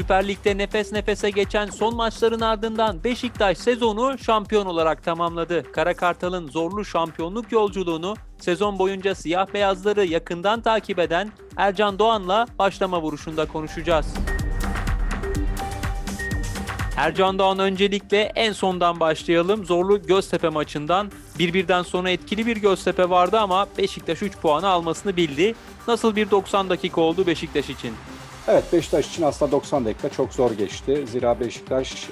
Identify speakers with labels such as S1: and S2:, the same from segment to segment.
S1: Süper Lig'de nefes nefese geçen son maçların ardından Beşiktaş sezonu şampiyon olarak tamamladı. Kara Kartal'ın zorlu şampiyonluk yolculuğunu sezon boyunca siyah beyazları yakından takip eden Ercan Doğan'la başlama vuruşunda konuşacağız. Ercan Doğan öncelikle en sondan başlayalım. Zorlu Göztepe maçından bir birden sonra etkili bir Göztepe vardı ama Beşiktaş 3 puanı almasını bildi. Nasıl bir 90 dakika oldu Beşiktaş için?
S2: Evet Beşiktaş için aslında 90 dakika çok zor geçti. Zira Beşiktaş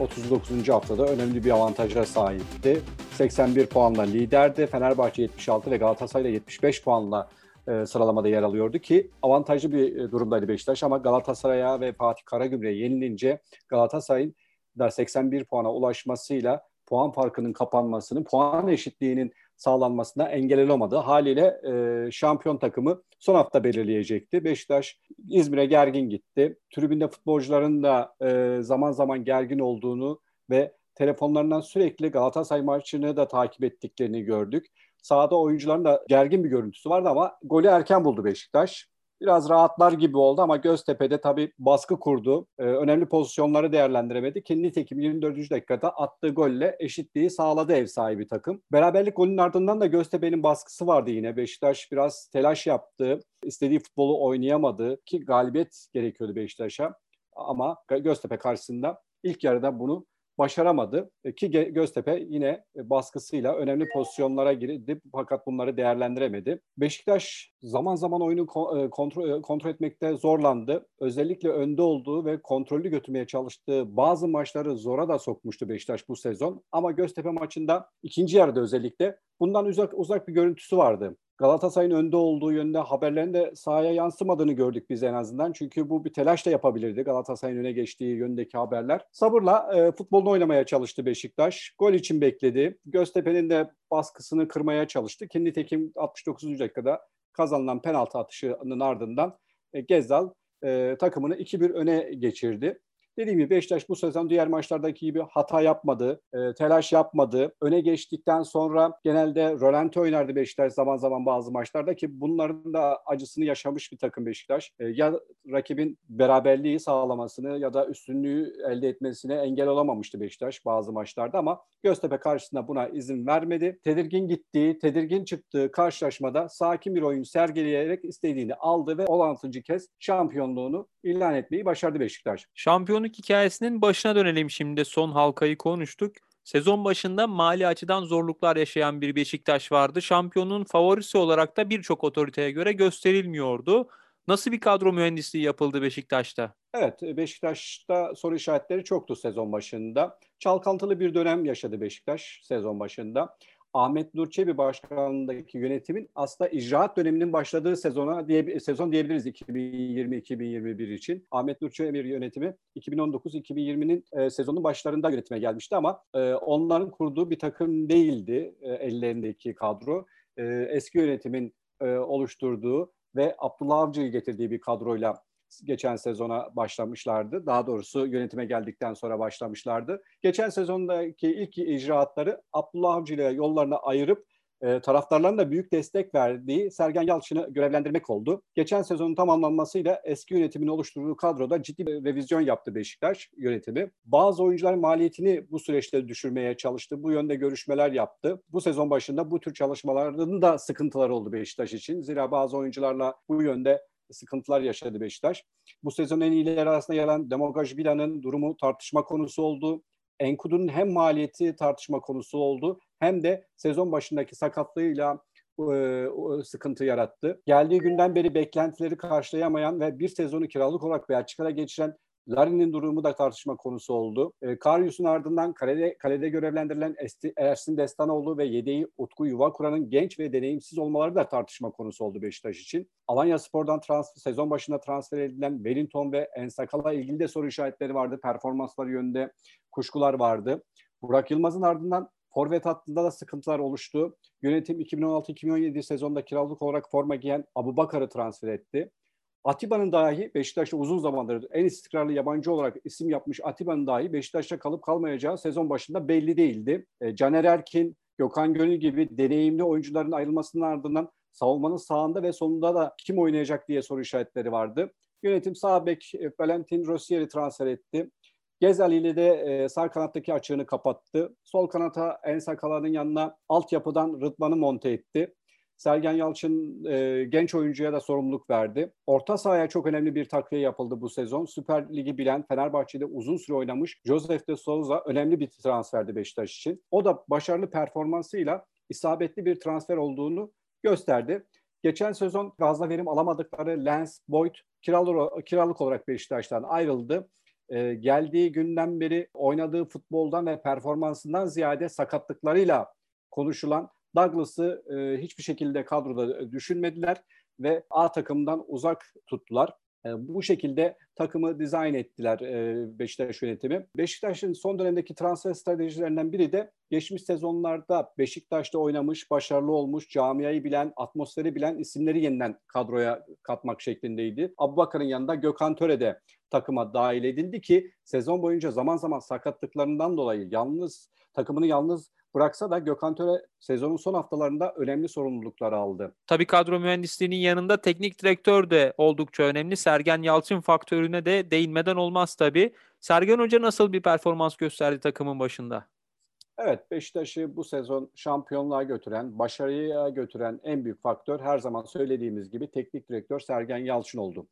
S2: 39. E, haftada önemli bir avantaja sahipti. 81 puanla liderdi. Fenerbahçe 76 ve Galatasaray 75 puanla e, sıralamada yer alıyordu ki avantajlı bir e, durumdaydı Beşiktaş ama Galatasaray'a ve Fatih Karagümrük'e yenilince Galatasaray'ın da 81 puana ulaşmasıyla puan farkının kapanmasının, puan eşitliğinin sağlanmasına engel olamadı. Haliyle e, şampiyon takımı son hafta belirleyecekti. Beşiktaş İzmir'e gergin gitti. Tribünde futbolcuların da e, zaman zaman gergin olduğunu ve telefonlarından sürekli Galatasaray maçını da takip ettiklerini gördük. Sahada oyuncuların da gergin bir görüntüsü vardı ama golü erken buldu Beşiktaş. Biraz rahatlar gibi oldu ama Göztepe'de tabii baskı kurdu. Ee, önemli pozisyonları değerlendiremedi ki nitekim 24. dakikada attığı golle eşitliği sağladı ev sahibi takım. Beraberlik golünün ardından da Göztepe'nin baskısı vardı yine. Beşiktaş biraz telaş yaptı. istediği futbolu oynayamadı ki galibiyet gerekiyordu Beşiktaş'a. Ama Göztepe karşısında ilk yarıda bunu başaramadı e, ki Göztepe yine e, baskısıyla önemli pozisyonlara girdi fakat bunları değerlendiremedi. Beşiktaş zaman zaman oyunu e, kontrol, kontrol etmekte zorlandı. Özellikle önde olduğu ve kontrollü götürmeye çalıştığı bazı maçları zora da sokmuştu Beşiktaş bu sezon. Ama Göztepe maçında ikinci yarıda özellikle bundan uzak uzak bir görüntüsü vardı. Galatasaray'ın önde olduğu yönde haberlerin de sahaya yansımadığını gördük biz en azından. Çünkü bu bir telaş da yapabilirdi Galatasaray'ın öne geçtiği yöndeki haberler. Sabırla e, futbolunu oynamaya çalıştı Beşiktaş. Gol için bekledi. Göztepe'nin de baskısını kırmaya çalıştı. Kendi tekim 69. dakikada kazanılan penaltı atışının ardından e, Gezzal e, takımını 2-1 öne geçirdi. Dediğim gibi Beşiktaş bu sezon diğer maçlardaki gibi hata yapmadı, e, telaş yapmadı. Öne geçtikten sonra genelde rölanti oynardı Beşiktaş zaman zaman bazı maçlarda ki bunların da acısını yaşamış bir takım Beşiktaş. E, ya rakibin beraberliği sağlamasını ya da üstünlüğü elde etmesine engel olamamıştı Beşiktaş bazı maçlarda ama Göztepe karşısında buna izin vermedi. Tedirgin gittiği, tedirgin çıktığı karşılaşmada sakin bir oyun sergileyerek istediğini aldı ve 16. kez şampiyonluğunu ilan etmeyi başardı Beşiktaş.
S1: Şampiyonluk hikayesinin başına dönelim şimdi. Son halkayı konuştuk. Sezon başında mali açıdan zorluklar yaşayan bir Beşiktaş vardı. Şampiyonun favorisi olarak da birçok otoriteye göre gösterilmiyordu. Nasıl bir kadro mühendisliği yapıldı Beşiktaş'ta?
S2: Evet, Beşiktaş'ta soru işaretleri çoktu sezon başında. Çalkantılı bir dönem yaşadı Beşiktaş sezon başında. Ahmet Nur Çebi başkanlığındaki yönetimin aslında icraat döneminin başladığı sezona diye sezon diyebiliriz 2020-2021 için. Ahmet Nur Çebi yönetimi 2019-2020'nin e, sezonun başlarında yönetime gelmişti ama e, onların kurduğu bir takım değildi e, ellerindeki kadro. E, eski yönetimin e, oluşturduğu ve Abdullah Avcı'yı getirdiği bir kadroyla geçen sezona başlamışlardı. Daha doğrusu yönetime geldikten sonra başlamışlardı. Geçen sezondaki ilk icraatları Abdullah Avcı ile yollarına ayırıp e, taraftarların da büyük destek verdiği Sergen Yalçın'ı görevlendirmek oldu. Geçen sezonun tamamlanmasıyla eski yönetimin oluşturduğu kadroda ciddi bir revizyon yaptı Beşiktaş yönetimi. Bazı oyuncuların maliyetini bu süreçte düşürmeye çalıştı. Bu yönde görüşmeler yaptı. Bu sezon başında bu tür çalışmaların da sıkıntıları oldu Beşiktaş için. Zira bazı oyuncularla bu yönde sıkıntılar yaşadı Beşiktaş. Bu sezon en iyileri arasında yer alan Demogaj Bila'nın durumu tartışma konusu oldu. Enkudu'nun hem maliyeti tartışma konusu oldu hem de sezon başındaki sakatlığıyla e, sıkıntı yarattı. Geldiği günden beri beklentileri karşılayamayan ve bir sezonu kiralık olarak Belçika'da geçiren Larin'in durumu da tartışma konusu oldu. E, Karyus'un ardından kalede, kalede görevlendirilen Esti, Ersin Destanoğlu ve yedeği Utku Yuvakura'nın genç ve deneyimsiz olmaları da tartışma konusu oldu Beşiktaş için. Alanya Spor'dan transfer, sezon başında transfer edilen Wellington ve Ensakal'a ilgili de soru işaretleri vardı. Performansları yönünde kuşkular vardı. Burak Yılmaz'ın ardından Forvet hattında da sıkıntılar oluştu. Yönetim 2016-2017 sezonda kiralık olarak forma giyen Abu Bakar'ı transfer etti. Atiba'nın dahi Beşiktaş'ta uzun zamandır en istikrarlı yabancı olarak isim yapmış Atiba'nın dahi Beşiktaş'ta kalıp kalmayacağı sezon başında belli değildi. E, Caner Erkin, Gökhan Gönül gibi deneyimli oyuncuların ayrılmasının ardından savunmanın sağında ve sonunda da kim oynayacak diye soru işaretleri vardı. Yönetim sağ bek e, Valentin Rossier'i transfer etti. Gezel ile de e, sağ kanattaki açığını kapattı. Sol kanata Ensakalan'ın yanına altyapıdan Rıdvan'ı monte etti. Sergen Yalçın e, genç oyuncuya da sorumluluk verdi. Orta sahaya çok önemli bir takviye yapıldı bu sezon. Süper Ligi bilen Fenerbahçe'de uzun süre oynamış Josef de Souza önemli bir transferdi Beşiktaş için. O da başarılı performansıyla isabetli bir transfer olduğunu gösterdi. Geçen sezon fazla verim alamadıkları Lens, Boyd kiralık, kiralık olarak Beşiktaş'tan ayrıldı. Ee, geldiği günden beri oynadığı futboldan ve performansından ziyade sakatlıklarıyla konuşulan Douglas'ı e, hiçbir şekilde kadroda düşünmediler ve A takımdan uzak tuttular. E, bu şekilde takımı dizayn ettiler e, Beşiktaş yönetimi. Beşiktaş'ın son dönemdeki transfer stratejilerinden biri de geçmiş sezonlarda Beşiktaş'ta oynamış, başarılı olmuş, camiayı bilen, atmosferi bilen isimleri yeniden kadroya katmak şeklindeydi. Abubakar'ın yanında Gökhan Töre de takıma dahil edildi ki sezon boyunca zaman zaman sakatlıklarından dolayı yalnız takımını yalnız bıraksa da Gökhan Töre sezonun son haftalarında önemli sorumluluklar aldı.
S1: Tabii kadro mühendisliğinin yanında teknik direktör de oldukça önemli. Sergen Yalçın faktörüne de değinmeden olmaz tabii. Sergen Hoca nasıl bir performans gösterdi takımın başında?
S2: Evet Beşiktaş'ı bu sezon şampiyonluğa götüren, başarıya götüren en büyük faktör her zaman söylediğimiz gibi teknik direktör Sergen Yalçın oldu.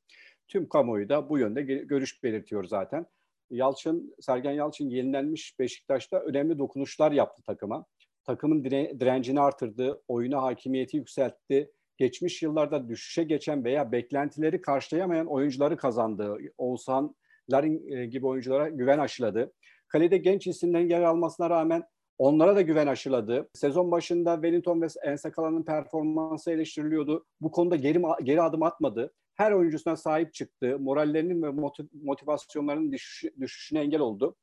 S2: Tüm kamuoyu da bu yönde görüş belirtiyor zaten. Yalçın, Sergen Yalçın yenilenmiş Beşiktaş'ta önemli dokunuşlar yaptı takıma. Takımın dire, direncini artırdı, oyuna hakimiyeti yükseltti. Geçmiş yıllarda düşüşe geçen veya beklentileri karşılayamayan oyuncuları kazandı. Oğuzhan, Larin e, gibi oyunculara güven aşıladı. Kalede genç isimlerin yer almasına rağmen onlara da güven aşıladı. Sezon başında Wellington ve Ensakala'nın performansı eleştiriliyordu. Bu konuda geri, geri adım atmadı her oyuncusuna sahip çıktı. Morallerinin ve motivasyonlarının düşüş, düşüşüne engel oldu.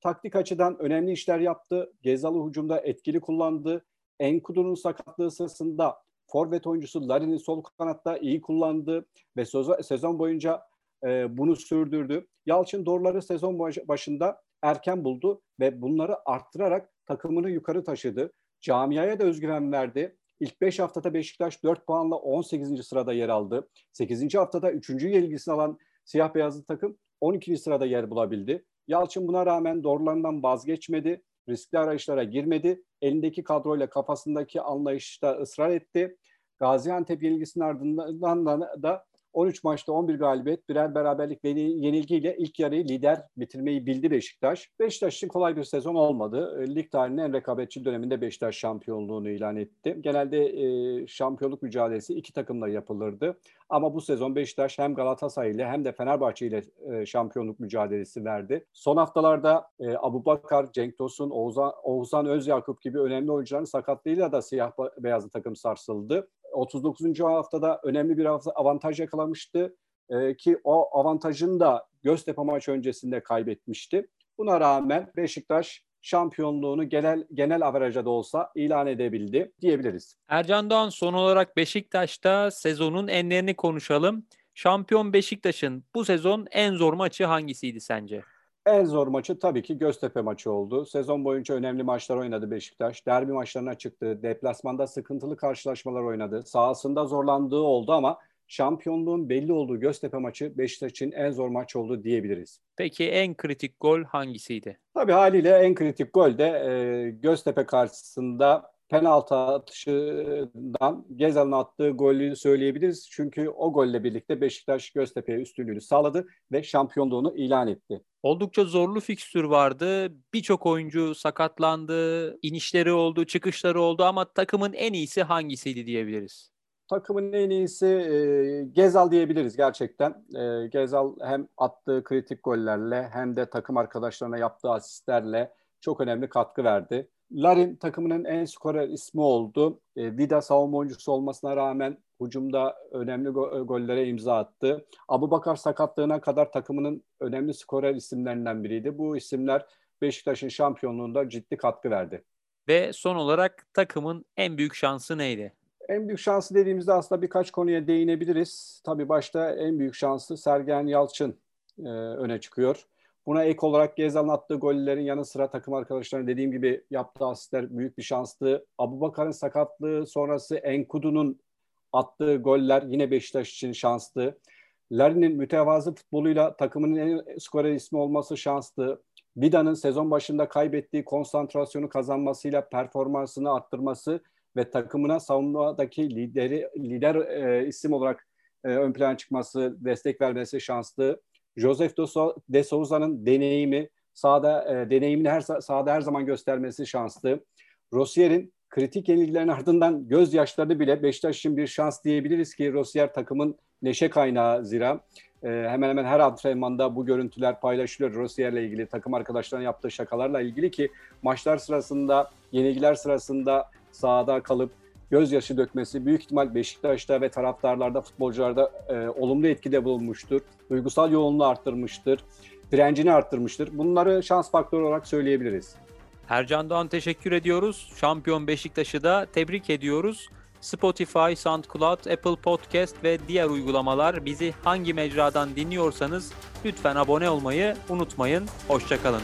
S2: Taktik açıdan önemli işler yaptı. Gezalı hücumda etkili kullandı. Enkudu'nun sakatlığı sırasında forvet oyuncusu Larin'i sol kanatta iyi kullandı ve sezon boyunca e, bunu sürdürdü. Yalçın doğruları sezon başında erken buldu ve bunları arttırarak takımını yukarı taşıdı. Camiaya da özgüven verdi. İlk 5 haftada Beşiktaş 4 puanla 18. sırada yer aldı. 8. haftada 3. yenilgisini alan siyah beyazlı takım 12. sırada yer bulabildi. Yalçın buna rağmen doğrularından vazgeçmedi. Riskli arayışlara girmedi. Elindeki kadroyla kafasındaki anlayışta ısrar etti. Gaziantep yenilgisinin ardından da 13 maçta 11 galibiyet, birer beraberlik ve yenilgiyle ilk yarıyı lider bitirmeyi bildi Beşiktaş. Beşiktaş için kolay bir sezon olmadı. E, lig tarihinin en rekabetçi döneminde Beşiktaş şampiyonluğunu ilan etti. Genelde e, şampiyonluk mücadelesi iki takımla yapılırdı. Ama bu sezon Beşiktaş hem Galatasaray ile hem de Fenerbahçe ile e, şampiyonluk mücadelesi verdi. Son haftalarda e, Abu Bakar, Cenk Tosun, Oğuzhan, Oğuzhan Özyakup gibi önemli oyuncuların sakatlığıyla da siyah beyazlı takım sarsıldı. 39. haftada önemli bir avantaj yakalamıştı e, ki o avantajını da Göztepe maçı öncesinde kaybetmişti. Buna rağmen Beşiktaş şampiyonluğunu genel genel averaja da olsa ilan edebildi diyebiliriz.
S1: Ercan Doğan son olarak Beşiktaş'ta sezonun enlerini konuşalım. Şampiyon Beşiktaş'ın bu sezon en zor maçı hangisiydi sence?
S2: En zor maçı tabii ki Göztepe maçı oldu. Sezon boyunca önemli maçlar oynadı Beşiktaş. Derbi maçlarına çıktı. Deplasmanda sıkıntılı karşılaşmalar oynadı. Sahasında zorlandığı oldu ama şampiyonluğun belli olduğu Göztepe maçı Beşiktaş için en zor maç oldu diyebiliriz.
S1: Peki en kritik gol hangisiydi?
S2: Tabii haliyle en kritik gol de e, Göztepe karşısında penaltı atışından Gezal'ın attığı golü söyleyebiliriz. Çünkü o golle birlikte Beşiktaş Göztepe'ye üstünlüğünü sağladı ve şampiyonluğunu ilan etti.
S1: Oldukça zorlu fikstür vardı. Birçok oyuncu sakatlandı, inişleri oldu, çıkışları oldu ama takımın en iyisi hangisiydi diyebiliriz?
S2: Takımın en iyisi e, Gezal diyebiliriz gerçekten. E, Gezal hem attığı kritik gollerle hem de takım arkadaşlarına yaptığı asistlerle çok önemli katkı verdi. Larin takımının en skorer ismi oldu. E, Vida savunma oyuncusu olmasına rağmen hücumda önemli go- gollere imza attı. Abu Bakar sakatlığına kadar takımının önemli skorer isimlerinden biriydi. Bu isimler Beşiktaş'ın şampiyonluğunda ciddi katkı verdi.
S1: Ve son olarak takımın en büyük şansı neydi?
S2: En büyük şansı dediğimizde aslında birkaç konuya değinebiliriz. Tabii başta en büyük şansı Sergen Yalçın e, öne çıkıyor. Buna ek olarak Gezal'ın attığı gollerin yanı sıra takım arkadaşlarının dediğim gibi yaptığı asistler büyük bir şanstı. Abu Bakar'ın sakatlığı sonrası Enkudu'nun attığı goller yine Beşiktaş için şanslı. Larin'in mütevazı futboluyla takımının en skorer ismi olması şanslı. Vida'nın sezon başında kaybettiği konsantrasyonu kazanmasıyla performansını arttırması ve takımına savunmadaki lideri lider e, isim olarak e, ön plana çıkması, destek vermesi şanslı. Joseph de Souza'nın deneyimi, sahada e, deneyimini her sahada her zaman göstermesi şanslı. Rossier'in kritik yenilgilerin ardından gözyaşları bile Beşiktaş için bir şans diyebiliriz ki Rossier takımın neşe kaynağı zira. E, hemen hemen her antrenmanda bu görüntüler paylaşılıyor Rossier'le ilgili, takım arkadaşlarının yaptığı şakalarla ilgili ki maçlar sırasında, yenilgiler sırasında sahada kalıp gözyaşı dökmesi büyük ihtimal Beşiktaş'ta ve taraftarlarda, futbolcularda e, olumlu etkide bulunmuştur. Duygusal yoğunluğu arttırmıştır, direncini arttırmıştır. Bunları şans faktörü olarak söyleyebiliriz.
S1: Ercan Doğan teşekkür ediyoruz. Şampiyon Beşiktaş'ı da tebrik ediyoruz. Spotify, SoundCloud, Apple Podcast ve diğer uygulamalar bizi hangi mecradan dinliyorsanız lütfen abone olmayı unutmayın. Hoşçakalın.